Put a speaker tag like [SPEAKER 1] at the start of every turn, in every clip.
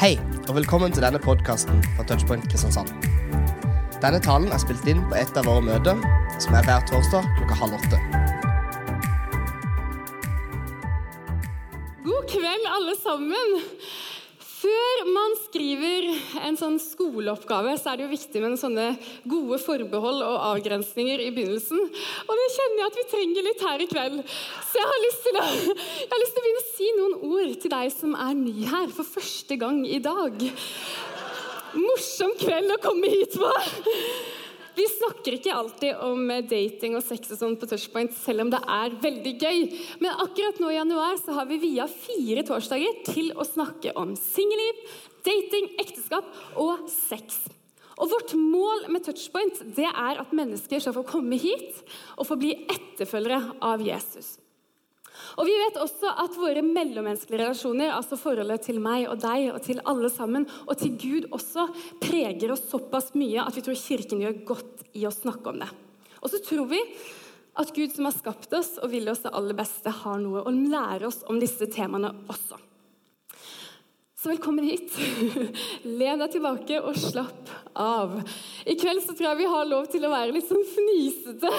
[SPEAKER 1] Hei, og velkommen til denne podkasten fra Touchpoint Kristiansand. Denne talen er spilt inn på et av våre møter, som er hver torsdag klokka halv åtte.
[SPEAKER 2] God kveld, alle sammen. Før man skriver en sånn skoleoppgave, så er det jo viktig med sånne gode forbehold og avgrensninger i begynnelsen. Og det kjenner jeg at vi trenger litt her i kveld. Så jeg har lyst til å, har lyst til å begynne å si noen ord til deg som er ny her for første gang i dag. Morsom kveld å komme hit på! Vi snakker ikke alltid om dating og sex og sånn på Touchpoint, selv om det er veldig gøy. Men akkurat nå i januar så har vi via fire torsdager til å snakke om singelliv, dating, ekteskap og sex. Og Vårt mål med Touchpoint det er at mennesker skal få komme hit og få bli etterfølgere av Jesus. Og Vi vet også at våre mellommenneskelige relasjoner, altså forholdet til meg og deg og til alle sammen, og til Gud også, preger oss såpass mye at vi tror Kirken gjør godt i å snakke om det. Og så tror vi at Gud som har skapt oss og vil oss det aller beste, har noe å lære oss om disse temaene også. Så velkommen hit. Len deg tilbake og slapp av. I kveld så tror jeg vi har lov til å være litt sånn fnisete.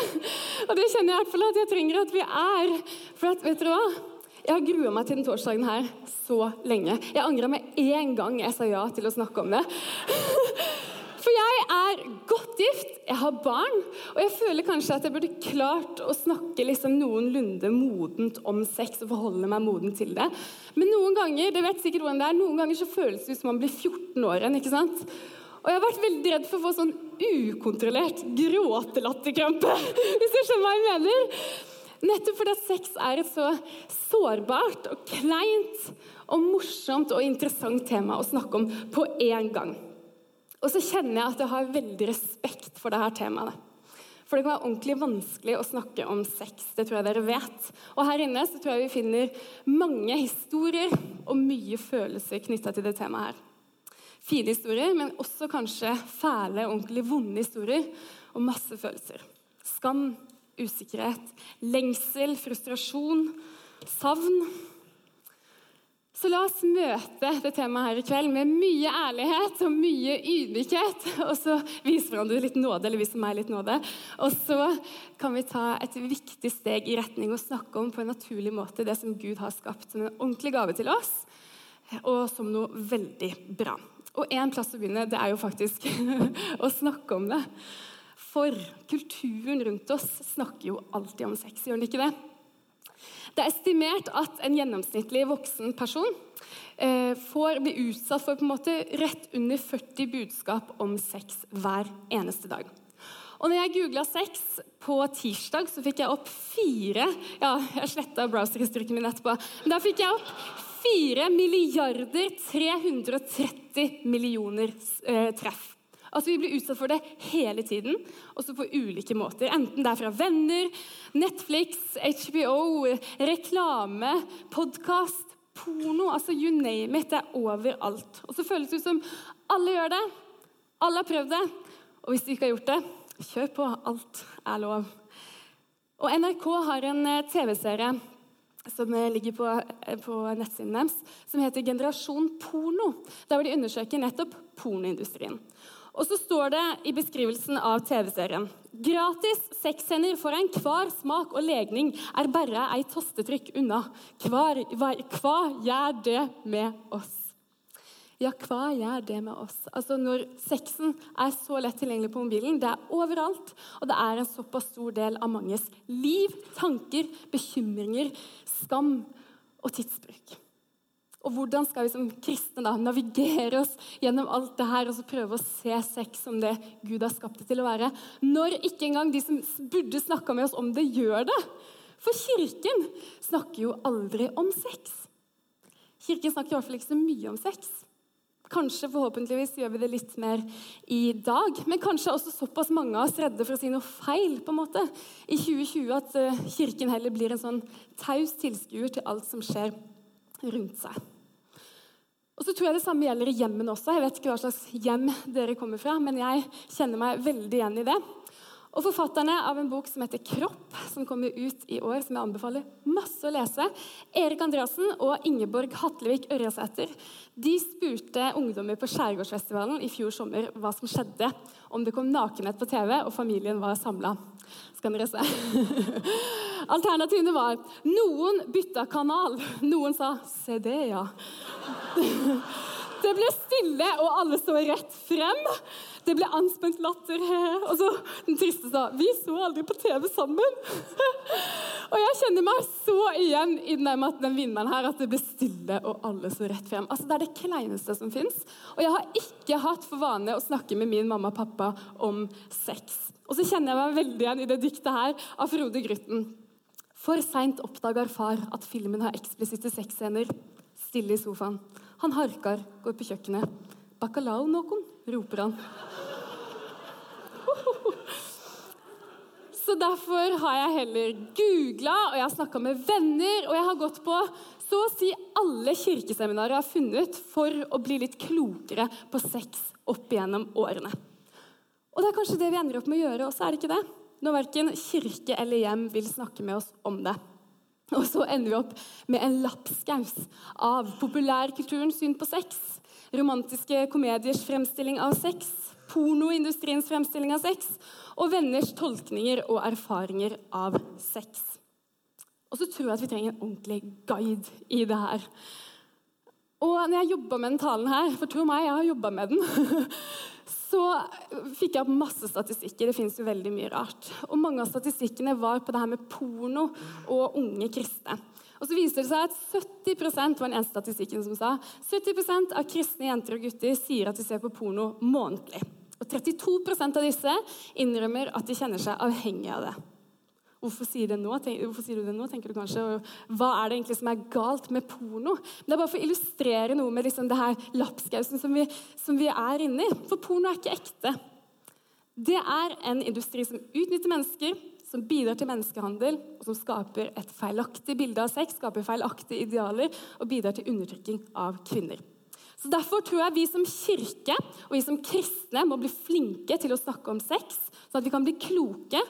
[SPEAKER 2] Og det kjenner jeg i hvert fall at jeg trenger at vi er. For at, vet dere hva? Jeg har grua meg til den torsdagen her så lenge. Jeg angra med en gang jeg sa ja til å snakke om det. For jeg er godt gift, jeg har barn, og jeg føler kanskje at jeg burde klart å snakke liksom noenlunde modent om sex og forholde meg modent til det. Men noen ganger det vet sikkert hvordan det er, noen ganger så føles det ut som man blir 14 år igjen. ikke sant? Og jeg har vært veldig redd for å få sånn ukontrollert gråtelatterkrampe. Hvis du skjønner hva jeg mener? Nettopp fordi at sex er et så sårbart og kleint og morsomt og interessant tema å snakke om på én gang. Og så kjenner jeg at jeg har veldig respekt for dette temaet. For det kan være ordentlig vanskelig å snakke om sex. Det tror jeg dere vet. Og her inne så tror jeg vi finner mange historier og mye følelser knytta til det temaet her. Fine historier, men også kanskje fæle, ordentlig vonde historier og masse følelser. Skam, usikkerhet, lengsel, frustrasjon, savn så la oss møte det temaet her i kveld med mye ærlighet og mye ydmykhet. Og så viser hverandre litt nåde, eller viser meg litt nåde. Og så kan vi ta et viktig steg i retning og snakke om på en naturlig måte det som Gud har skapt som en ordentlig gave til oss, og som noe veldig bra. Og én plass å begynne, det er jo faktisk å snakke om det. For kulturen rundt oss snakker jo alltid om sex, gjør den ikke det? Det er estimert at en gjennomsnittlig voksen person eh, får bli utsatt for på en måte rett under 40 budskap om sex hver eneste dag. Og når jeg googla sex på tirsdag, så fikk jeg opp fire Ja, jeg sletta browserhistorikken min etterpå. Men da fikk jeg opp 4 milliarder 330 millioner eh, treff. Altså Vi blir utsatt for det hele tiden, også på ulike måter. Enten det er fra venner, Netflix, HBO, reklame, podkast, porno altså You name it. Det er overalt. Og så føles det ut som alle gjør det. Alle har prøvd det. Og hvis du ikke har gjort det, kjør på. Alt er lov. Og NRK har en eh, TV-serie som eh, ligger på, eh, på nettsiden deres, som heter Generasjon porno. Der hvor de undersøker nettopp pornoindustrien. Og så står det i beskrivelsen av TV-serien Gratis sexscener for enhver smak og legning er bare ei tastetrykk unna. Hva, gjør det med oss? Ja, hva gjør det med oss? Altså Når sexen er så lett tilgjengelig på mobilen, det er overalt, og det er en såpass stor del av manges liv, tanker, bekymringer, skam og tidsbruk. Og hvordan skal vi som kristne da navigere oss gjennom alt det her og så prøve å se sex som det Gud har skapt det til å være, når ikke engang de som burde snakka med oss om det, gjør det? For Kirken snakker jo aldri om sex. Kirken snakker i hvert fall ikke så mye om sex. Kanskje forhåpentligvis gjør vi det litt mer i dag. Men kanskje også såpass mange av oss redde for å si noe feil på en måte, i 2020 at eh, Kirken heller blir en sånn taus tilskuer til alt som skjer rundt seg. Og så tror jeg Det samme gjelder i hjemmene også. Jeg vet ikke hva slags hjem dere kommer fra, men jeg kjenner meg veldig igjen i det. Og forfatterne av en bok som heter 'Kropp', som kommer ut i år, som jeg anbefaler masse å lese, Erik Andreassen og Ingeborg Hatlevik Ørjasæter, de spurte ungdommer på Skjærgårdsfestivalen i fjor sommer hva som skjedde om det kom nakenhet på TV og familien var samla. Skal dere se. Alternativene var noen bytta kanal. Noen sa 'se det, ja'. Det ble stille, og alle så rett frem. Det ble anspent latter. Og så den triste sa 'Vi så aldri på TV sammen'. Og jeg kjenner meg så igjen i den, den vinneren her, at det ble stille, og alle så rett frem. Altså, Det er det kleineste som fins. Og jeg har ikke hatt for vane å snakke med min mamma og pappa om sex. Og så kjenner jeg meg veldig igjen i det diktet her av Frode Grytten. For seint oppdager far at filmen har eksplisitte sexscener. Stille i sofaen. Han harkar, går på kjøkkenet. 'Bacalao noen?' roper han. Så derfor har jeg heller googla, og jeg har snakka med venner, og jeg har gått på så å si alle kirkeseminarer jeg har funnet for å bli litt klokere på sex opp igjennom årene. Og det er kanskje det vi ender opp med å gjøre også, er det ikke det? Når verken kirke eller hjem vil snakke med oss om det. Og så ender vi opp med en lapskaus av populærkulturens syn på sex, romantiske komediers fremstilling av sex, pornoindustriens fremstilling av sex og venners tolkninger og erfaringer av sex. Og så tror jeg at vi trenger en ordentlig guide i det her. Og når jeg jobba med den talen her, for tro meg, jeg har jobba med den, så fikk jeg opp masse statistikker. Det fins jo veldig mye rart. Og mange av statistikkene var på det her med porno og unge kristne. Og så viser det seg at 70% var den eneste statistikken som sa 70% av kristne jenter og gutter sier at de ser på porno månedlig. Og 32% av disse innrømmer at de kjenner seg avhengig av det. Hvorfor sier, Hvorfor sier, du det nå, tenker du kanskje. Hva er det egentlig som er galt med porno? Det er bare for å illustrere noe med liksom det her lapskausen som vi, som vi er inni. For porno er ikke ekte. Det er en industri som utnytter mennesker, som bidrar til menneskehandel, og som skaper et feilaktig bilde av sex, skaper feilaktige idealer og bidrar til undertrykking av kvinner. Så Derfor tror jeg vi som kirke og vi som kristne må bli flinke til å snakke om sex, sånn at vi kan bli kloke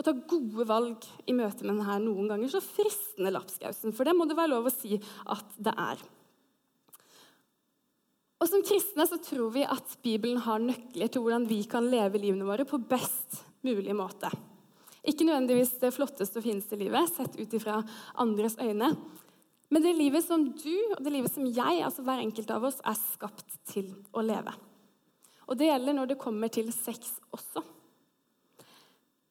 [SPEAKER 2] og ta gode valg i møte med denne noen ganger så fristende lapskausen. For det må det være lov å si at det er. Og Som kristne så tror vi at Bibelen har nøkler til hvordan vi kan leve livene våre på best mulig måte. Ikke nødvendigvis det flotteste og fineste livet, sett ut ifra andres øyne, men det livet som du og det livet som jeg, altså hver enkelt av oss, er skapt til å leve. Og det gjelder når det kommer til sex også.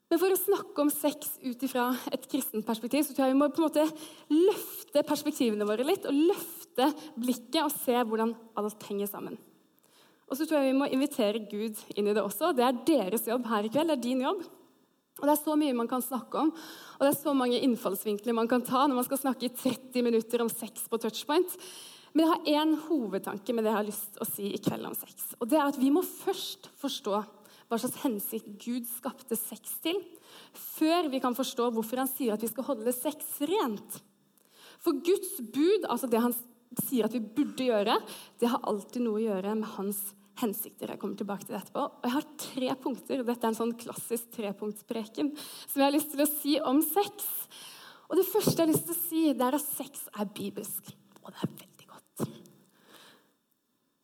[SPEAKER 2] Men for å snakke om sex ut ifra et kristent perspektiv, så tror jeg vi må på en måte løfte perspektivene våre litt. Og løfte blikket og se hvordan alt henger sammen. Og så tror jeg vi må invitere Gud inn i det også. Det er deres jobb her i kveld. Det er din jobb. Og Det er så mye man kan snakke om, og det er så mange innfallsvinkler man kan ta når man skal snakke i 30 minutter om sex på touchpoint. Men jeg har én hovedtanke med det jeg har lyst til å si i kveld om sex. Og det er at Vi må først forstå hva slags hensikt Gud skapte sex til, før vi kan forstå hvorfor han sier at vi skal holde sex rent. For Guds bud, altså det han sier at vi burde gjøre, det har alltid noe å gjøre med hans hensikter. Jeg kommer tilbake til det etterpå. Og jeg har tre punkter. Dette er en sånn klassisk trepunktspreken som jeg har lyst til å si om sex. Og Det første jeg har lyst til å si, det er at sex er bibelsk. Og det er veldig.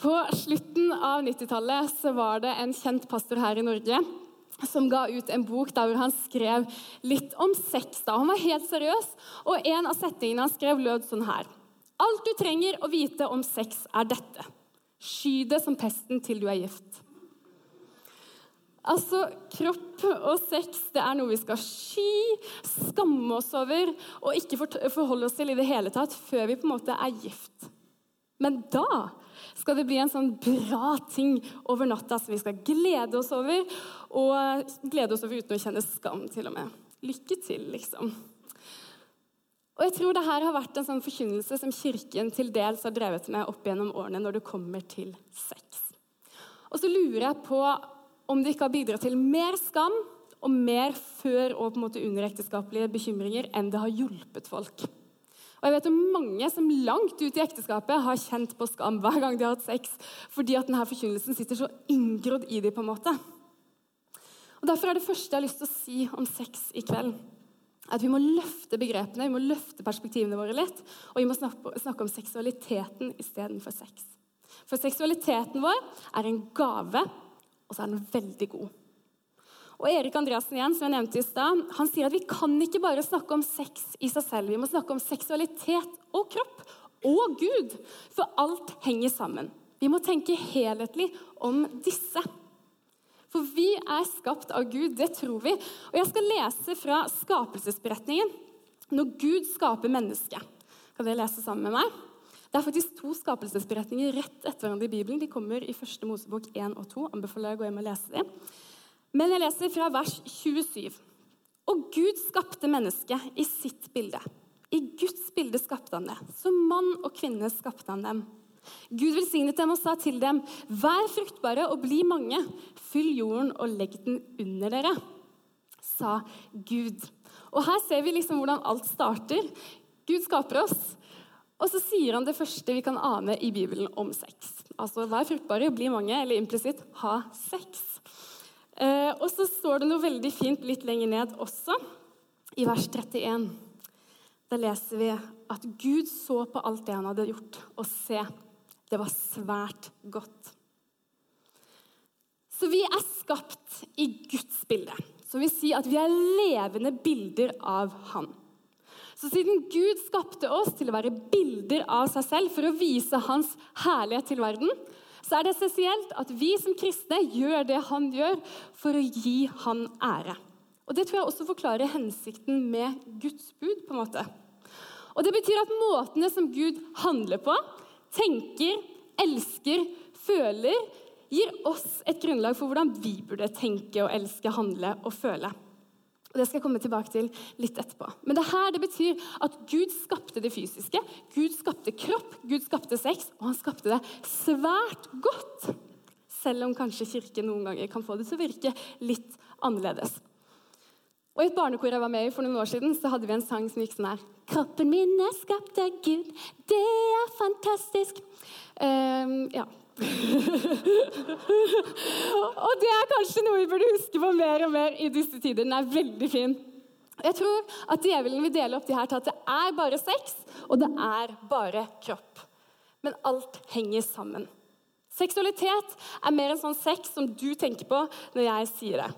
[SPEAKER 2] På slutten av 90-tallet var det en kjent pastor her i Norge som ga ut en bok der han skrev litt om sex. da. Han var helt seriøs, og en av setningene han skrev, lød sånn her. Alt du trenger å vite om sex, er dette. Sky det som pesten til du er gift. Altså, Kropp og sex det er noe vi skal sky, skamme oss over og ikke forholde oss til i det hele tatt før vi på en måte er gift. Men da skal det bli en sånn bra ting over natta som vi skal glede oss over. Og glede oss over uten å kjenne skam, til og med. Lykke til, liksom. Og jeg tror det her har vært en sånn forkynnelse som Kirken til dels har drevet med opp gjennom årene når det kommer til sex. Og så lurer jeg på om det ikke har bidratt til mer skam og mer før- og på en måte underekteskapelige bekymringer enn det har hjulpet folk. Og jeg vet om mange som langt ut i ekteskapet har kjent på skam hver gang de har hatt sex, fordi at denne forkynnelsen sitter så inngrodd i dem. på en måte. Og Derfor er det første jeg har lyst til å si om sex i kveld, at vi må løfte begrepene, vi må løfte perspektivene våre litt. Og vi må snakke om seksualiteten istedenfor sex. For seksualiteten vår er en gave, og så er den veldig god. Og Erik Andreassen igjen, som jeg nevnte i stad, han sier at vi kan ikke bare snakke om sex i seg selv. Vi må snakke om seksualitet og kropp og Gud, for alt henger sammen. Vi må tenke helhetlig om disse. For vi er skapt av Gud, det tror vi. Og jeg skal lese fra skapelsesberetningen når Gud skaper mennesket. Kan dere lese sammen med meg? Det er faktisk to skapelsesberetninger rett etter hverandre i Bibelen. De kommer i første Mosebok 1 og 2. Anbefaler jeg å gå hjem og lese dem. Men jeg leser fra vers 27. Og Gud skapte mennesket i sitt bilde. I Guds bilde skapte han det. Som mann og kvinne skapte han dem. Gud velsignet dem og sa til dem, vær fruktbare og bli mange. Fyll jorden og legg den under dere, sa Gud. Og Her ser vi liksom hvordan alt starter. Gud skaper oss, og så sier han det første vi kan ane i Bibelen om sex. Altså vær fruktbare, bli mange, eller implisitt ha sex. Eh, og så står det noe veldig fint litt lenger ned også, i vers 31. Da leser vi at Gud så på alt det han hadde gjort, og se, det var svært godt. Så vi er skapt i Guds bilde, som vil si at vi er levende bilder av Han. Så siden Gud skapte oss til å være bilder av seg selv for å vise Hans herlighet til verden, så er det essensielt at vi som kristne gjør det Han gjør, for å gi Han ære. Og Det tror jeg også forklarer hensikten med Guds bud. på en måte. Og Det betyr at måtene som Gud handler på, tenker, elsker, føler, gir oss et grunnlag for hvordan vi burde tenke og elske, handle og føle. Og Det skal jeg komme tilbake til litt etterpå. Men det her det betyr at Gud skapte det fysiske. Gud skapte kropp, Gud skapte sex, og han skapte det svært godt. Selv om kanskje Kirken noen ganger kan få det til å virke litt annerledes. Og I et barnekor jeg var med i for noen år siden, så hadde vi en sang som gikk sånn her. Kroppen min er skapt av Gud, det er fantastisk. Um, ja. og det er kanskje noe vi burde huske på mer og mer i disse tider. Den er veldig fin. Jeg tror at djevelen vil dele opp de her til at det er bare sex, og det er bare kropp. Men alt henger sammen. Seksualitet er mer en sånn sex som du tenker på når jeg sier det.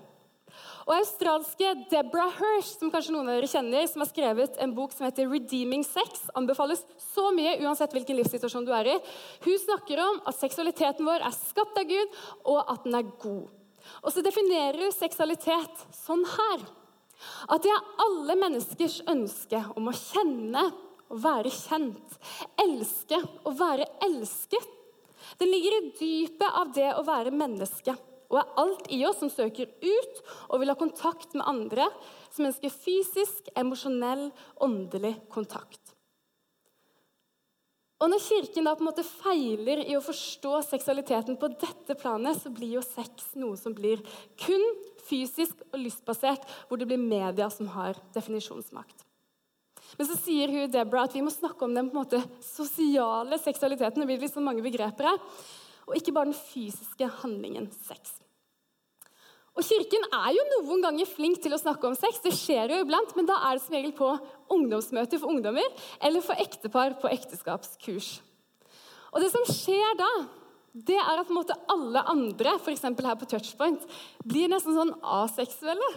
[SPEAKER 2] Og australske Deborah Hirsch, som kanskje noen av dere kjenner, som har skrevet en bok som heter 'Redeeming Sex', anbefales så mye uansett hvilken livssituasjon du er i. Hun snakker om at seksualiteten vår er skapt av Gud, og at den er god. Og så definerer hun seksualitet sånn her. At det er alle menneskers ønske om å kjenne og være kjent, elske og være elsket. Det ligger i dypet av det å være menneske og er alt i oss som søker ut og vil ha kontakt med andre, som ønsker fysisk, emosjonell, åndelig kontakt. Og Når Kirken da på en måte feiler i å forstå seksualiteten på dette planet, så blir jo sex noe som blir kun fysisk og lystbasert, hvor det blir media som har definisjonsmakt. Men så sier hun Deborah at vi må snakke om den på en måte sosiale seksualiteten. Det blir liksom mange begreper her og ikke bare den fysiske handlingen sex. Og Kirken er jo noen ganger flink til å snakke om sex, det skjer jo iblant, men da er det som regel på ungdomsmøter for ungdommer eller for ektepar på ekteskapskurs. Og det som skjer da, det er at måte alle andre, f.eks. her på Touchpoint, blir nesten sånn aseksuelle.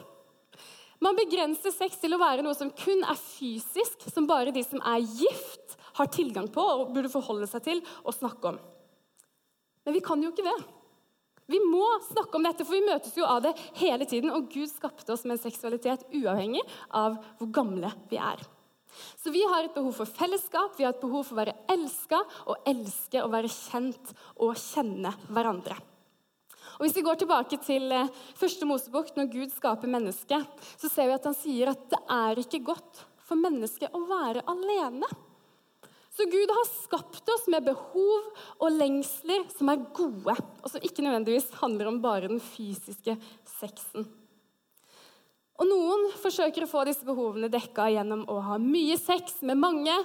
[SPEAKER 2] Man begrenser sex til å være noe som kun er fysisk, som bare de som er gift, har tilgang på og burde forholde seg til og snakke om. Men vi kan jo ikke det. Vi må snakke om dette, for vi møtes jo av det hele tiden. Og Gud skapte oss med en seksualitet uavhengig av hvor gamle vi er. Så vi har et behov for fellesskap, vi har et behov for å være elska og elske å være kjent og kjenne hverandre. Og Hvis vi går tilbake til eh, første Mosebok, når Gud skaper mennesket, så ser vi at han sier at det er ikke godt for mennesket å være alene. Så Gud har skapt oss med behov og lengsler som er gode, og som ikke nødvendigvis handler om bare den fysiske sexen. Og Noen forsøker å få disse behovene dekka gjennom å ha mye sex med mange,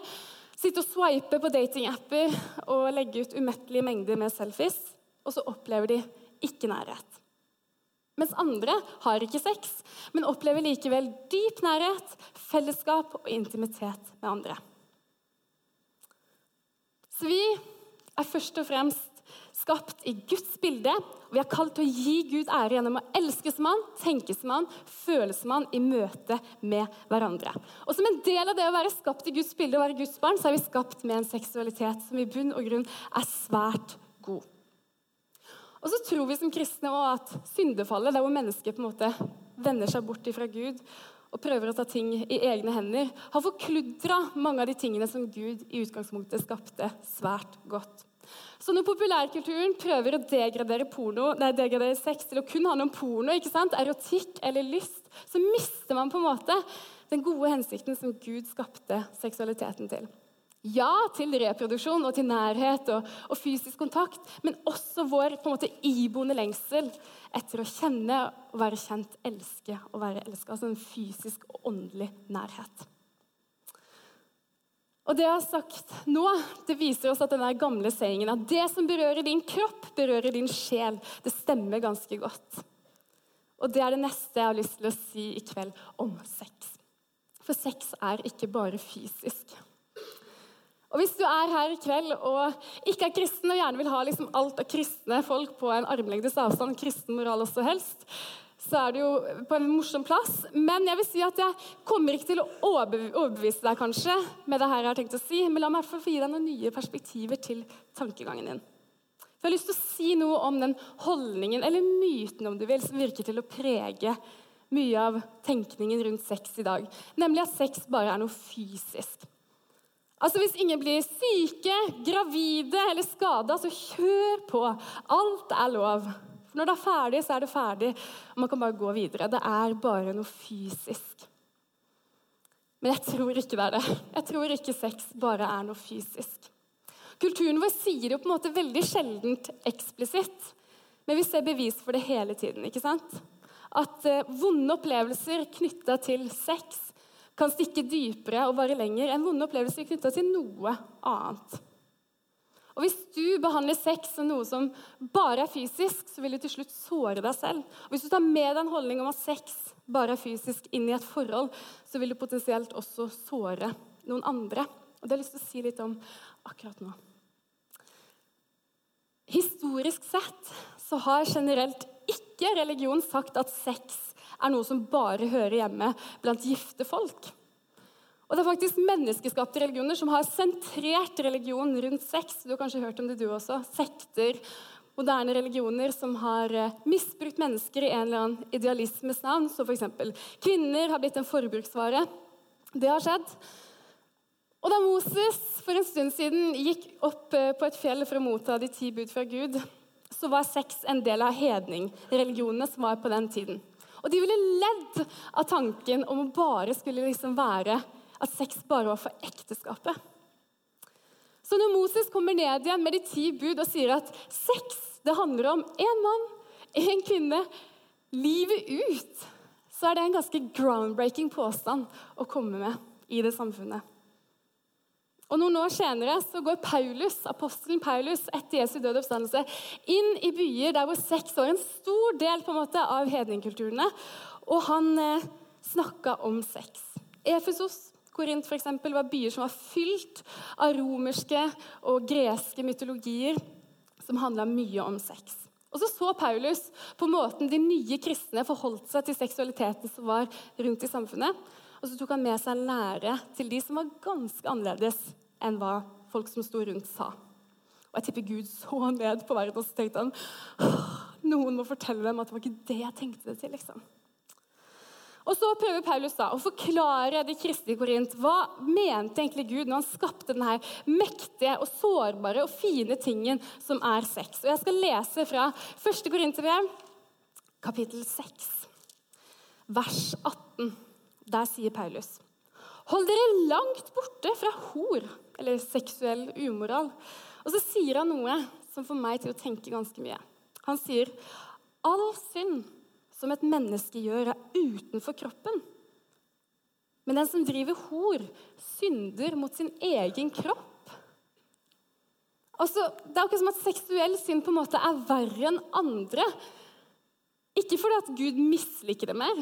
[SPEAKER 2] sitte og swipe på datingapper og legge ut umettelige mengder med selfies, og så opplever de ikke nærhet. Mens andre har ikke sex, men opplever likevel dyp nærhet, fellesskap og intimitet med andre. Så vi er først og fremst skapt i Guds bilde. og Vi er kalt til å gi Gud ære gjennom å elske som han, tenke som han, føle som han i møte med hverandre. Og Som en del av det å være skapt i Guds bilde og være Guds barn, så er vi skapt med en seksualitet som i bunn og grunn er svært god. Og så tror vi som kristne også at syndefallet, der hvor mennesket på en måte vender seg bort fra Gud og prøver å ta ting i egne hender, har forkludra mange av de tingene som Gud i utgangspunktet skapte svært godt. Så når populærkulturen prøver å degradere, porno, nei, degradere sex til å kun handle om porno, ikke sant? erotikk eller lyst, så mister man på en måte den gode hensikten som Gud skapte seksualiteten til. Ja til reproduksjon og til nærhet og, og fysisk kontakt, men også vår på en måte iboende lengsel etter å kjenne og være kjent, elske og være elska. Altså en fysisk og åndelig nærhet. Og det jeg har sagt nå, det viser oss at den gamle sayingen at det som berører din kropp, berører din sjel. Det stemmer ganske godt. Og det er det neste jeg har lyst til å si i kveld om sex. For sex er ikke bare fysisk. Og Hvis du er her i kveld og ikke er kristen og gjerne vil ha liksom alt av kristne folk på en armlengdes avstand, kristen moral også helst, så er du jo på en morsom plass. Men jeg vil si at jeg kommer ikke til å overbevise deg kanskje, med det her jeg har tenkt å si, men la meg i hvert fall få gi deg noen nye perspektiver til tankegangen din. jeg har lyst til å si noe om den holdningen, eller myten om du vil, som virker til å prege mye av tenkningen rundt sex i dag. Nemlig at sex bare er noe fysisk. Altså Hvis ingen blir syke, gravide eller skada, så kjør på. Alt er lov. For Når det er ferdig, så er det ferdig, og man kan bare gå videre. Det er bare noe fysisk. Men jeg tror ikke det er det. Jeg tror ikke sex bare er noe fysisk. Kulturen vår sier det jo på en måte veldig sjeldent eksplisitt, men vi ser bevis for det hele tiden. ikke sant? At eh, vonde opplevelser knytta til sex kan stikke dypere og vare lenger enn vonde opplevelser knytta til noe annet. Og Hvis du behandler sex som noe som bare er fysisk, så vil du til slutt såre deg selv. Og Hvis du tar med deg en holdning om at sex bare er fysisk inn i et forhold, så vil du potensielt også såre noen andre. Og Det har jeg lyst til å si litt om akkurat nå. Historisk sett så har generelt ikke religion sagt at sex er noe som bare hører hjemme blant gifte folk. Og det er faktisk menneskeskapte religioner som har sentrert religion rundt sex. Du har kanskje hørt om det, du også. Sekter, moderne religioner som har eh, misbrukt mennesker i en eller annen idealismes navn. Så f.eks. kvinner har blitt en forbruksvare. Det har skjedd. Og da Moses for en stund siden gikk opp eh, på et fjell for å motta de ti bud fra Gud, så var sex en del av hedningreligionene som var på den tiden. Og de ville ledd av tanken om å bare skulle liksom være at sex bare var for ekteskapet. Så når Moses kommer ned igjen med de ti bud og sier at sex det handler om én mann, én kvinne, livet ut, så er det en ganske groundbreaking påstand å komme med i det samfunnet. Og Noen år senere så går Paulus, apostelen Paulus etter Jesu døde oppstandelse inn i byer der hvor sex var en stor del på en måte av hedningkulturene. Og han eh, snakka om sex. Efesos, Korint eksempel, var byer som var fylt av romerske og greske mytologier som handla mye om sex. Og så så Paulus på måten de nye kristne forholdt seg til seksualiteten som var rundt i samfunnet. Og så tok han med seg lære til de som var ganske annerledes enn hva folk som sto rundt, sa. Og jeg tipper Gud så ned på verden og så tenkte han noen må fortelle dem at det var ikke det jeg tenkte det til. liksom. Og så prøver Paulus da å forklare de kristne i Korint hva mente egentlig Gud når han skapte denne mektige og sårbare og fine tingen som er sex. Og Jeg skal lese fra 1. Korinterbrev, kapittel 6, vers 18. Der sier Paulus.: Hold dere langt borte fra hor, eller seksuell umoral. Og så sier han noe som får meg til å tenke ganske mye. Han sier all synd som et menneske gjør, er utenfor kroppen. Men den som driver hor, synder mot sin egen kropp. Altså, det er akkurat som at seksuell synd på en måte er verre enn andre. Ikke fordi at Gud misliker det mer,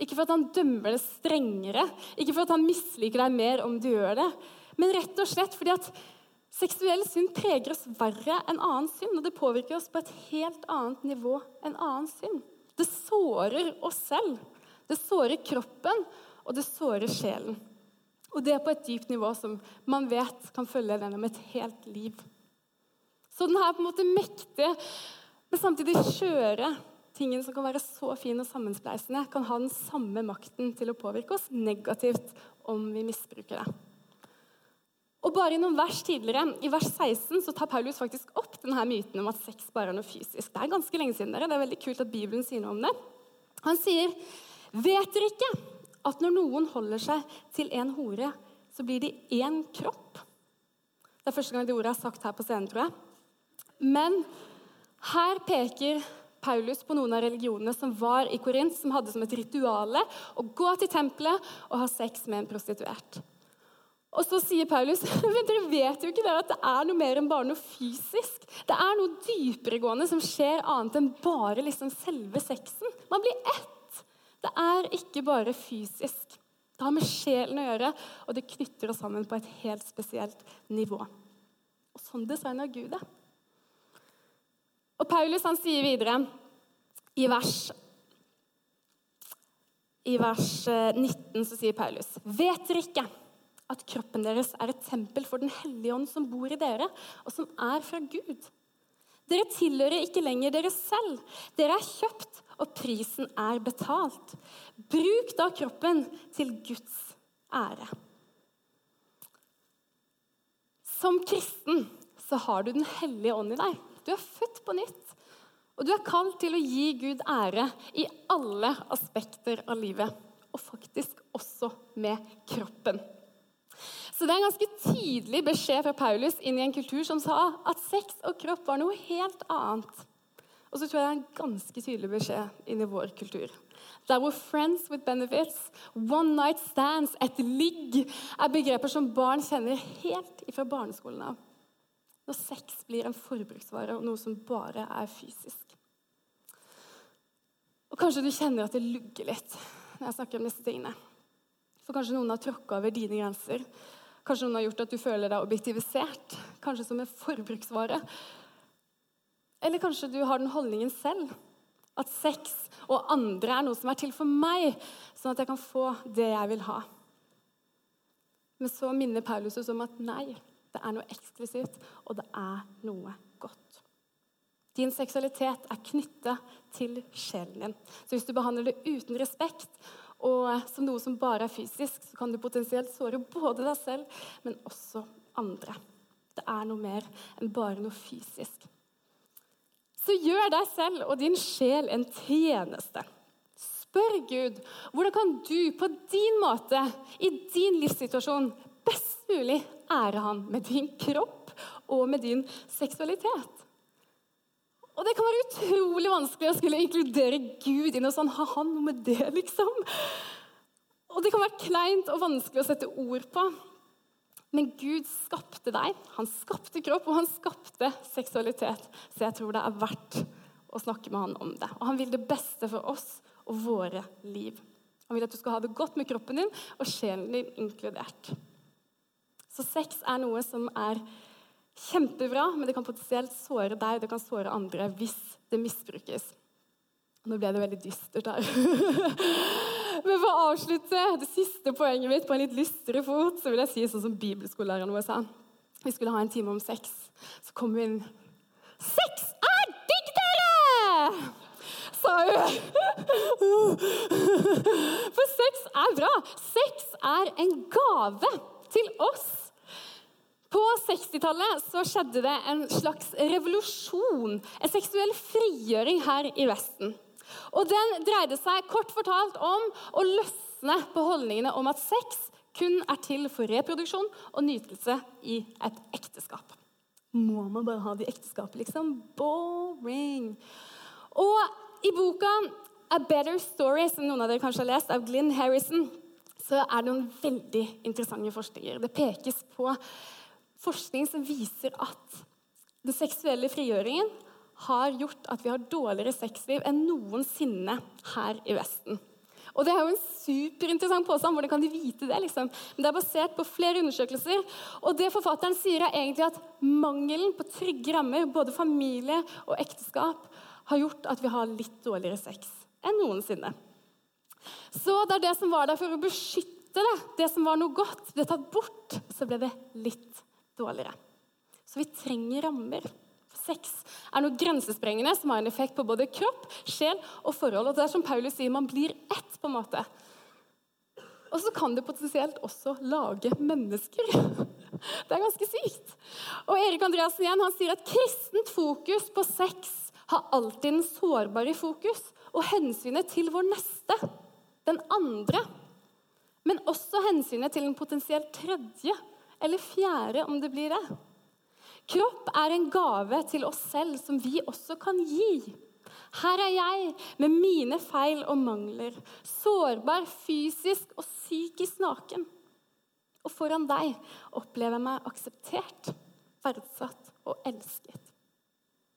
[SPEAKER 2] ikke for at han dømmer det strengere, ikke for at han misliker deg mer om du gjør det, men rett og slett fordi at seksuell synd preger oss verre enn annen synd, og det påvirker oss på et helt annet nivå enn annen synd. Det sårer oss selv, det sårer kroppen, og det sårer sjelen. Og det er på et dypt nivå som man vet kan følge gjennom et helt liv. Så den her på en måte mektige, men samtidig skjøre tingen som kan være så fin og sammenspleisende, kan ha den samme makten til å påvirke oss negativt om vi misbruker det. Og bare I noen vers tidligere, i vers 16 så tar Paulus faktisk opp denne myten om at sex bare er noe fysisk. Det er ganske lenge siden dere. Det er veldig kult at Bibelen sier noe om det. Han sier, 'Vet dere ikke at når noen holder seg til en hore, så blir de én kropp?' Det er første gang det ordet er sagt her på scenen, tror jeg. Men her peker Paulus på noen av religionene som var i Korint, som hadde som et rituale å gå til tempelet og ha sex med en prostituert. Og så sier Paulus men dere vet jo ikke det at det er noe mer enn bare noe fysisk. Det er noe dyperegående som skjer annet enn bare liksom selve sexen. Man blir ett. Det er ikke bare fysisk. Det har med sjelen å gjøre, og det knytter oss sammen på et helt spesielt nivå. Og sånn designer Gud det. Og Paulus han sier videre i vers, i vers 19 eh, så sier Paulus.: Vet dere ikke at kroppen deres er et tempel for Den hellige ånd som bor i dere, og som er fra Gud? Dere tilhører ikke lenger dere selv. Dere er kjøpt, og prisen er betalt. Bruk da kroppen til Guds ære. Som kristen så har du Den hellige ånd i deg. Du er født på nytt. Og du er kalt til å gi Gud ære i alle aspekter av livet. Og faktisk også med kroppen. Så det er en ganske tydelig beskjed fra Paulus inn i en kultur som sa at sex og kropp var noe helt annet. Og så tror jeg det er en ganske tydelig beskjed inn i vår kultur. Der hvor 'friends with benefits', 'one night stands', 'et ligg' er begreper som barn kjenner helt ifra barneskolen av. Når sex blir en forbruksvare og noe som bare er fysisk. Og Kanskje du kjenner at det lugger litt når jeg snakker om disse tingene. For kanskje noen har tråkka over dine grenser. Kanskje noen har gjort at du føler deg objektivisert, kanskje som en forbruksvare. Eller kanskje du har den holdningen selv at sex og andre er noe som er til for meg, sånn at jeg kan få det jeg vil ha. Men så minner Paulus oss om at nei, det er noe eksklusivt, og det er noe godt. Din seksualitet er knytta til sjelen din. Så hvis du behandler det uten respekt og som noe som bare er fysisk, så kan du potensielt såre både deg selv, men også andre. Det er noe mer enn bare noe fysisk. Så gjør deg selv og din sjel en tjeneste. Spør Gud hvordan kan du på din måte, i din livssituasjon, best mulig ære han med din kropp og med din seksualitet. Og det kan være utrolig vanskelig å skulle inkludere Gud i noe sånn. Har han noe med det, liksom? Og det kan være kleint og vanskelig å sette ord på. Men Gud skapte deg, han skapte kropp, og han skapte seksualitet. Så jeg tror det er verdt å snakke med han om det. Og han vil det beste for oss og våre liv. Han vil at du skal ha det godt med kroppen din og sjelen din inkludert. Så sex er noe som er kjempebra, men det kan potensielt såre deg det kan såre andre hvis det misbrukes. Nå ble det veldig dystert her. men for å avslutte det siste poenget mitt på en litt lystere fot, så vil jeg si sånn som bibelskolelæreren vår sa. Vi skulle ha en time om sex. Så kom vi inn Sex er digg, dere! sa hun. For sex er bra. Sex er en gave til oss. På 60-tallet så skjedde det en slags revolusjon, en seksuell frigjøring her i Vesten. Og Den dreide seg kort fortalt om å løsne på holdningene om at sex kun er til for reproduksjon og nytelse i et ekteskap. Må man bare ha det i ekteskapet, liksom? Boring. Og i boka A Better Story, som noen av dere kanskje har lest, av Glynn Harrison, så er det noen veldig interessante forskninger. Det pekes på forskning som viser at den seksuelle frigjøringen har gjort at vi har dårligere sexliv enn noensinne her i Vesten. Og Det er jo en superinteressant påstand. Hvordan kan de vite det? liksom? Men Det er basert på flere undersøkelser. Og det forfatteren sier, er egentlig at mangelen på trygge rammer, både familie og ekteskap, har gjort at vi har litt dårligere sex enn noensinne. Så det er det som var der for å beskytte det, det som var noe godt, ble tatt bort, så ble det litt dårligere. Så vi trenger rammer. Sex er noe grensesprengende som har en effekt på både kropp, sjel og forhold. Og det er som Paulus sier, man blir ett, på en måte. Og så kan det potensielt også lage mennesker. Det er ganske sykt. Og Erik Andreassen igjen, han sier at kristent fokus på sex har alltid den sårbare i fokus, og hensynet til vår neste, den andre. Men også hensynet til en potensielt tredje eller fjerde, om det blir det. Kropp er en gave til oss selv som vi også kan gi. Her er jeg med mine feil og mangler, sårbar fysisk og psykisk naken. Og foran deg opplever jeg meg akseptert, verdsatt og elsket.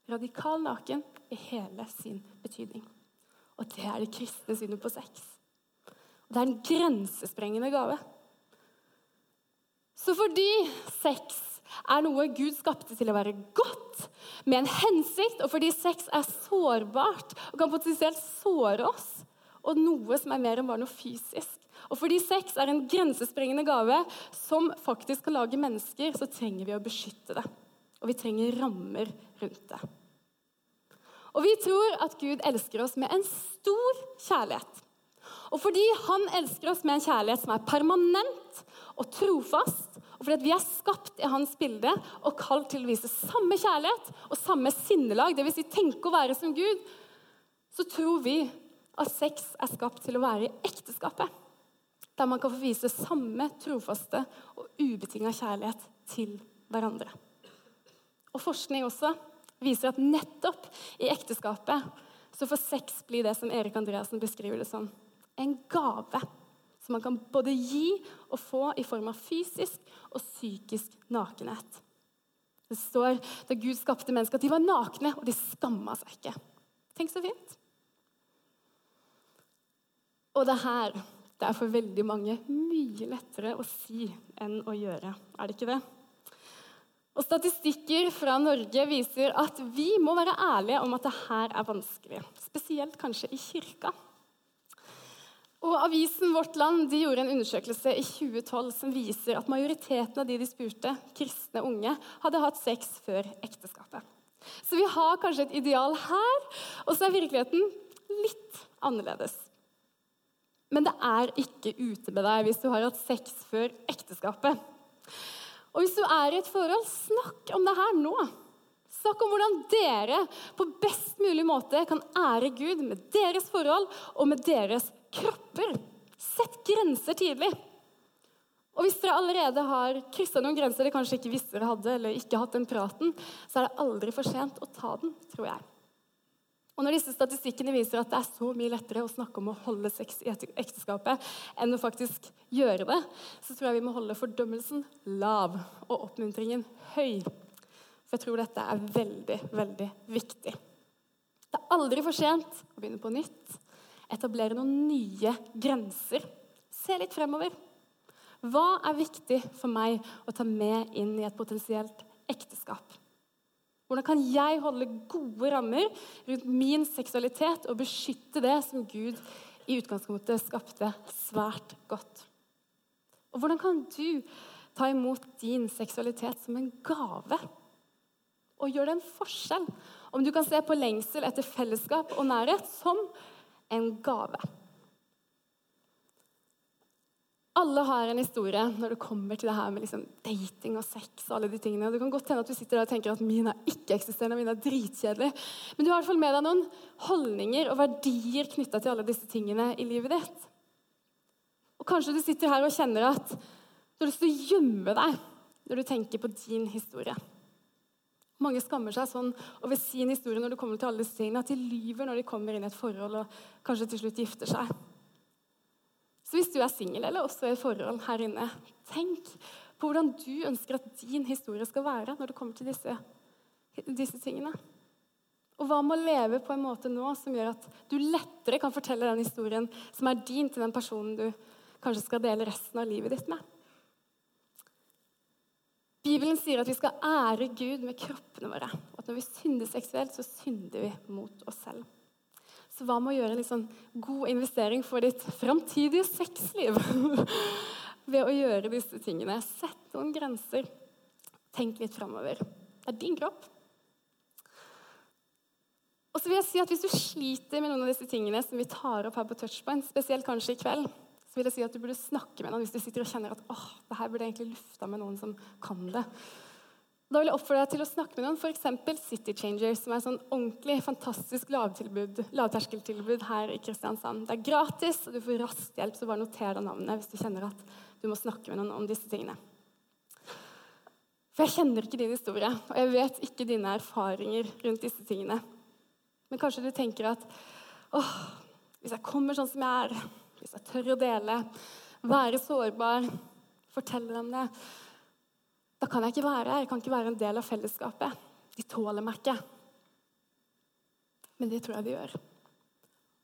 [SPEAKER 2] Radikal naken i hele sin betydning. Og det er det kristne synet på sex. Og det er en grensesprengende gave. Så fordi sex er noe Gud skapte til å være godt, med en hensikt, og fordi sex er sårbart og kan potensielt såre oss, og noe som er mer enn bare noe fysisk. Og fordi sex er en grensesprengende gave som faktisk kan lage mennesker, så trenger vi å beskytte det. Og vi trenger rammer rundt det. Og vi tror at Gud elsker oss med en stor kjærlighet. Og fordi han elsker oss med en kjærlighet som er permanent og trofast, og fordi vi er skapt i hans bilde og kalt til å vise samme kjærlighet og samme sinnelag, dvs. Si tenke å være som Gud, så tror vi at sex er skapt til å være i ekteskapet. Der man kan få vise samme trofaste og ubetinga kjærlighet til hverandre. Og Forskning også viser at nettopp i ekteskapet så får sex bli det som Erik Andreassen beskriver det som. En gave som man kan både gi og få i form av fysisk og psykisk nakenhet. Det står da Gud skapte mennesker, at de var nakne, og de skamma seg ikke. Tenk så fint. Og det her det er for veldig mange mye lettere å si enn å gjøre. Er det ikke det? Og Statistikker fra Norge viser at vi må være ærlige om at det her er vanskelig. Spesielt kanskje i kirka. Og Avisen Vårt Land gjorde en undersøkelse i 2012 som viser at majoriteten av de de spurte, kristne unge, hadde hatt sex før ekteskapet. Så vi har kanskje et ideal her, og så er virkeligheten litt annerledes. Men det er ikke ute med deg hvis du har hatt sex før ekteskapet. Og hvis du er i et forhold, snakk om det her nå. Snakk om hvordan dere på best mulig måte kan ære Gud med deres forhold og med deres kropper. Sett grenser tidlig. Og hvis dere allerede har kryssa noen grenser dere kanskje ikke visste dere hadde, eller ikke hatt den praten, så er det aldri for sent å ta den, tror jeg. Og når disse statistikkene viser at det er så mye lettere å snakke om å holde sex i ekteskapet enn å faktisk gjøre det, så tror jeg vi må holde fordømmelsen lav og oppmuntringen høy. For jeg tror dette er veldig, veldig viktig. Det er aldri for sent å begynne på nytt etablere noen nye grenser. Se litt fremover. Hva er viktig for meg å ta med inn i et potensielt ekteskap? Hvordan kan jeg holde gode rammer rundt min seksualitet og beskytte det som Gud i utgangspunktet skapte svært godt? Og hvordan kan du ta imot din seksualitet som en gave? Og gjør det en forskjell? Om du kan se på lengsel etter fellesskap og nærhet som en gave. Alle har en historie når det kommer til det her med liksom dating og sex. og alle de tingene. Det kan godt hende at du sitter der og tenker at min er ikke-eksisterende, min er dritkjedelig. Men du har i hvert fall med deg noen holdninger og verdier knytta til alle disse tingene i livet ditt. Og Kanskje du sitter her og kjenner at du har lyst til å gjemme deg når du tenker på din historie. Mange skammer seg sånn over sin historie når det kommer til alle disse tingene, at de lyver når de kommer inn i et forhold og kanskje til slutt gifter seg. Så hvis du er singel eller også i et forhold her inne, tenk på hvordan du ønsker at din historie skal være når det kommer til disse, disse tingene. Og hva med å leve på en måte nå som gjør at du lettere kan fortelle den historien som er din, til den personen du kanskje skal dele resten av livet ditt med? Bibelen sier at vi skal ære Gud med kroppene våre. Og at når vi synder seksuelt, så synder vi mot oss selv. Så hva med å gjøre en liksom god investering for ditt framtidige sexliv? Ved å gjøre disse tingene. Sett noen grenser. Tenk litt framover. Det er din kropp. Og så vil jeg si at Hvis du sliter med noen av disse tingene som vi tar opp her på Touchpoint, spesielt kanskje i kveld, vil jeg si at du burde snakke med noen hvis du sitter og kjenner at åh, det her burde egentlig lufta med noen som kan det. Da vil jeg oppfordre deg til å snakke med noen, f.eks. City Changer, som er et sånn ordentlig fantastisk lavterskeltilbud her i Kristiansand. Det er gratis, og du får raskt hjelp, så bare noter deg navnet hvis du kjenner at du må snakke med noen om disse tingene. For jeg kjenner ikke din historie, og jeg vet ikke dine erfaringer rundt disse tingene. Men kanskje du tenker at åh, hvis jeg kommer sånn som jeg er, hvis jeg tør å dele, være sårbar, fortelle dem det, da kan jeg ikke være her. Jeg kan ikke være en del av fellesskapet. De tåler meg ikke. Men det tror jeg de gjør.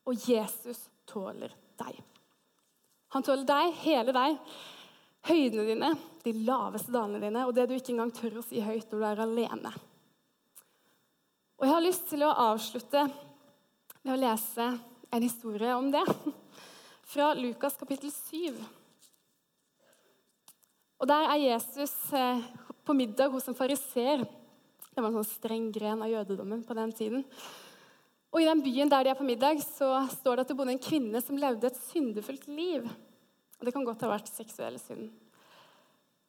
[SPEAKER 2] Og Jesus tåler deg. Han tåler deg, hele deg. Høydene dine, de laveste dalene dine, og det du ikke engang tør å si høyt når du er alene. Og jeg har lyst til å avslutte med å lese en historie om det. Fra Lukas kapittel 7. Og Der er Jesus eh, på middag hos en fariser. Det var en sånn streng gren av jødedommen på den tiden. Og I den byen der de er på middag, så står det at det bodde en kvinne som levde et syndefullt liv. Og Det kan godt ha vært seksuell synd.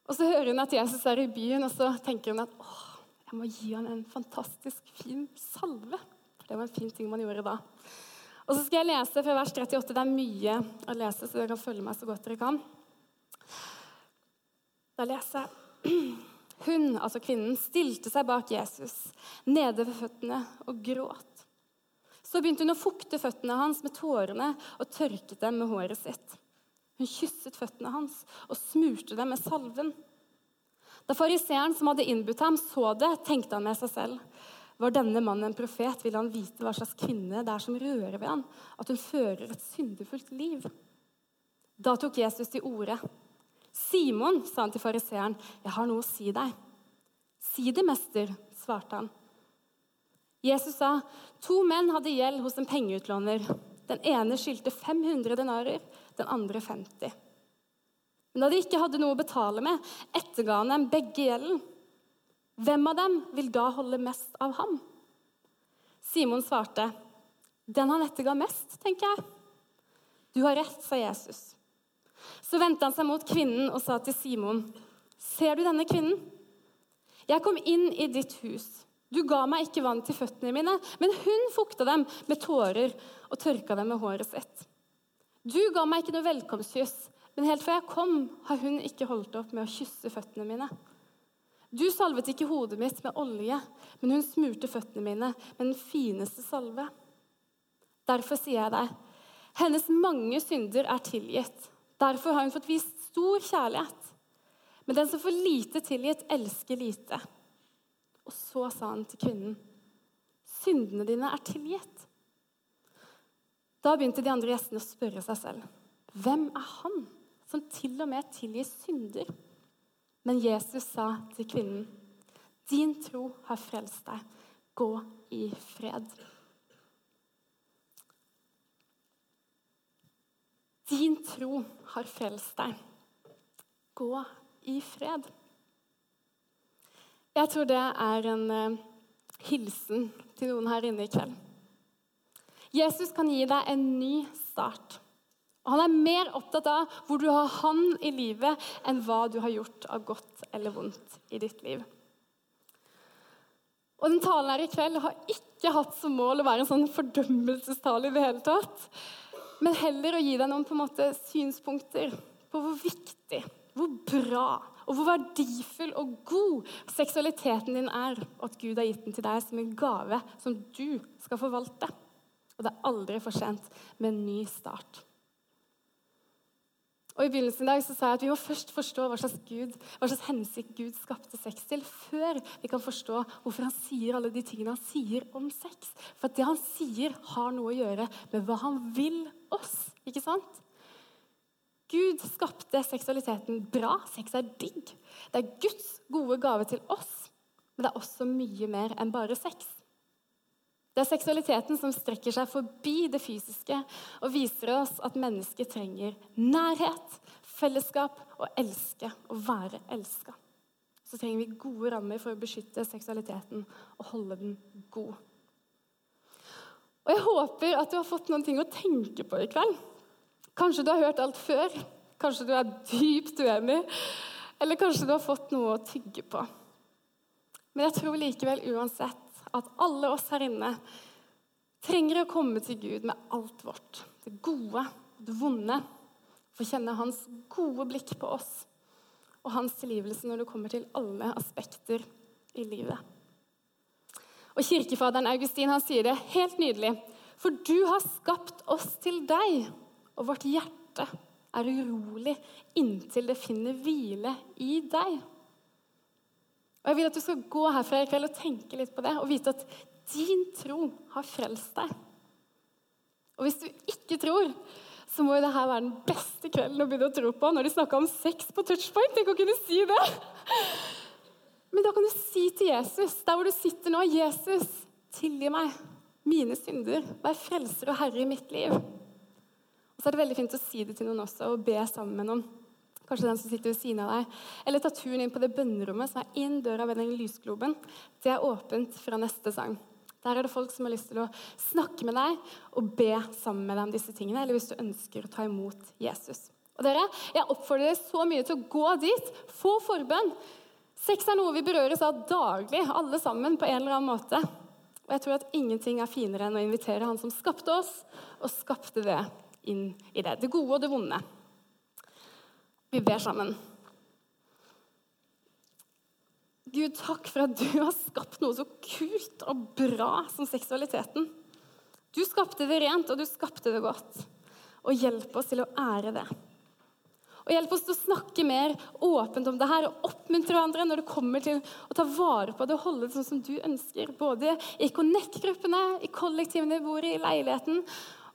[SPEAKER 2] Og Så hører hun at Jesus er i byen, og så tenker hun at åh, jeg må gi han en fantastisk fin salve. For Det var en fin ting man gjorde da. Og så skal jeg lese fra vers 38. Det er mye å lese, så dere kan følge meg så godt dere kan. Da leser jeg. Hun, altså kvinnen, stilte seg bak Jesus, nede ved føttene, og gråt. Så begynte hun å fukte føttene hans med tårene og tørket dem med håret sitt. Hun kysset føttene hans og smurte dem med salven. Da fariseeren som hadde innbudt ham, så det, tenkte han med seg selv. Var denne mannen en profet, ville han vite hva slags kvinne det er som rører ved ham, at hun fører et syndefullt liv. Da tok Jesus til orde. Simon, sa han til fariseeren, jeg har noe å si deg. Si det, mester, svarte han. Jesus sa, to menn hadde gjeld hos en pengeutlåner. Den ene skyldte 500 denarer, den andre 50. Men da de ikke hadde noe å betale med, etterga han dem begge gjelden. Hvem av dem vil da holde mest av ham? Simon svarte, den han etterga mest, tenker jeg. Du har rett, sa Jesus. Så vendte han seg mot kvinnen og sa til Simon, ser du denne kvinnen? Jeg kom inn i ditt hus. Du ga meg ikke vann til føttene mine, men hun fukta dem med tårer og tørka dem med håret sitt. Du ga meg ikke noe velkomstkyss, men helt fra jeg kom, har hun ikke holdt opp med å kysse føttene mine. Du salvet ikke hodet mitt med olje, men hun smurte føttene mine med den fineste salve. Derfor sier jeg deg, hennes mange synder er tilgitt. Derfor har hun fått vist stor kjærlighet. Men den som får lite tilgitt, elsker lite. Og så sa han til kvinnen, syndene dine er tilgitt. Da begynte de andre gjestene å spørre seg selv, hvem er han? som til og med tilgir synder. Men Jesus sa til kvinnen, 'Din tro har frelst deg. Gå i fred.' Din tro har frelst deg. Gå i fred. Jeg tror det er en uh, hilsen til noen her inne i kveld. Jesus kan gi deg en ny han er mer opptatt av hvor du har han i livet, enn hva du har gjort av godt eller vondt i ditt liv. Og den talen her i kveld har ikke hatt som mål å være en sånn fordømmelsestale i det hele tatt, men heller å gi deg noen på en måte synspunkter på hvor viktig, hvor bra og hvor verdifull og god seksualiteten din er, og at Gud har gitt den til deg som en gave som du skal forvalte. Og det er aldri for sent med en ny start. Og I begynnelsen i dag så sa jeg at vi må først forstå hva slags, Gud, hva slags hensikt Gud skapte sex til, før vi kan forstå hvorfor han sier alle de tingene han sier om sex. For det han sier, har noe å gjøre med hva han vil oss. Ikke sant? Gud skapte seksualiteten bra. Sex er digg. Det er Guds gode gave til oss, men det er også mye mer enn bare sex. Det er seksualiteten som strekker seg forbi det fysiske og viser oss at mennesket trenger nærhet, fellesskap og elske og være elska. Så trenger vi gode rammer for å beskytte seksualiteten og holde den god. Og Jeg håper at du har fått noen ting å tenke på i kveld. Kanskje du har hørt alt før. Kanskje du er dypt uenig. Eller kanskje du har fått noe å tygge på. Men jeg tror likevel uansett at alle oss her inne trenger å komme til Gud med alt vårt. Det gode, det vonde. Få kjenne hans gode blikk på oss og hans tilgivelse når det kommer til alle aspekter i livet. Og Kirkefaderen Augustin han sier det helt nydelig. For du har skapt oss til deg, og vårt hjerte er urolig inntil det finner hvile i deg. Og Jeg vil at du skal gå herfra i kveld og tenke litt på det og vite at din tro har frelst deg. Og hvis du ikke tror, så må jo dette være den beste kvelden å begynne å tro på når de snakka om sex på touchpoint. Tenk å kunne si det! Men da kan du si til Jesus, der hvor du sitter nå, 'Jesus, tilgi meg mine synder. Vær frelser og herre i mitt liv.' Og så er det veldig fint å si det til noen også, og be sammen med noen. Kanskje den som sitter ved siden av deg. Eller ta turen inn på det bønnerommet som er inn døra ved den lysgloben. Det er åpent fra neste sang. Der er det folk som har lyst til å snakke med deg og be sammen med deg om disse tingene, eller hvis du ønsker å ta imot Jesus. Og dere, Jeg oppfordrer dere så mye til å gå dit. Få forbønn. Sex er noe vi berøres av daglig, alle sammen, på en eller annen måte. Og jeg tror at ingenting er finere enn å invitere Han som skapte oss, og skapte det inn i det. Det gode og det vonde. Vi ber sammen. Gud, takk for at du har skapt noe så kult og bra som seksualiteten. Du skapte det rent, og du skapte det godt. Og hjelp oss til å ære det. Og hjelp oss til å snakke mer åpent om det her og oppmuntre hverandre når det kommer til å ta vare på det og holde det sånn som du ønsker. Både i Connect-gruppene, i kollektivene vi bor i, i leiligheten,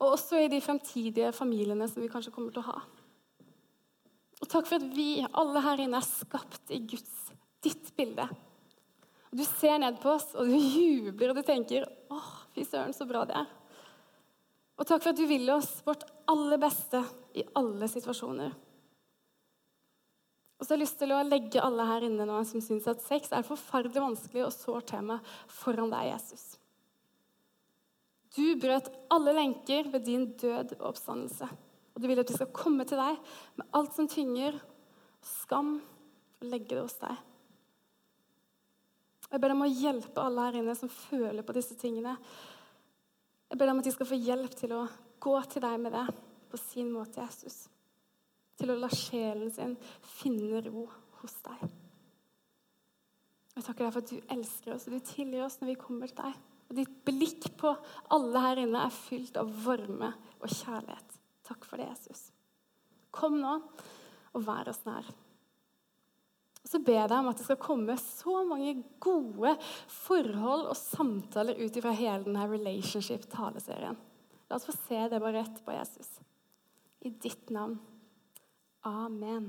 [SPEAKER 2] og også i de fremtidige familiene som vi kanskje kommer til å ha. Og takk for at vi alle her inne er skapt i Guds, ditt bilde. Og Du ser ned på oss, og du jubler, og du tenker 'Å, fy søren, så bra det er'. Og takk for at du vil oss vårt aller beste i alle situasjoner. Og så har jeg lyst til å legge alle her inne nå som syns at sex er et forferdelig vanskelig og sårt tema, foran deg, Jesus. Du brøt alle lenker ved din død og oppstandelse. Og du vil at vi skal komme til deg med alt som tynger, skam, og legge det hos deg. Og Jeg ber deg om å hjelpe alle her inne som føler på disse tingene. Jeg ber deg om at de skal få hjelp til å gå til deg med det på sin måte, Jesus. Til å la sjelen sin finne ro hos deg. Jeg takker deg for at du elsker oss og du tilgir oss når vi kommer til deg. Og ditt blikk på alle her inne er fylt av varme og kjærlighet. Takk for det, Jesus. Kom nå og vær oss nær. Og så ber jeg deg om at det skal komme så mange gode forhold og samtaler ut fra hele denne relationship-taleserien. La oss få se det bare rett på Jesus. I ditt navn. Amen.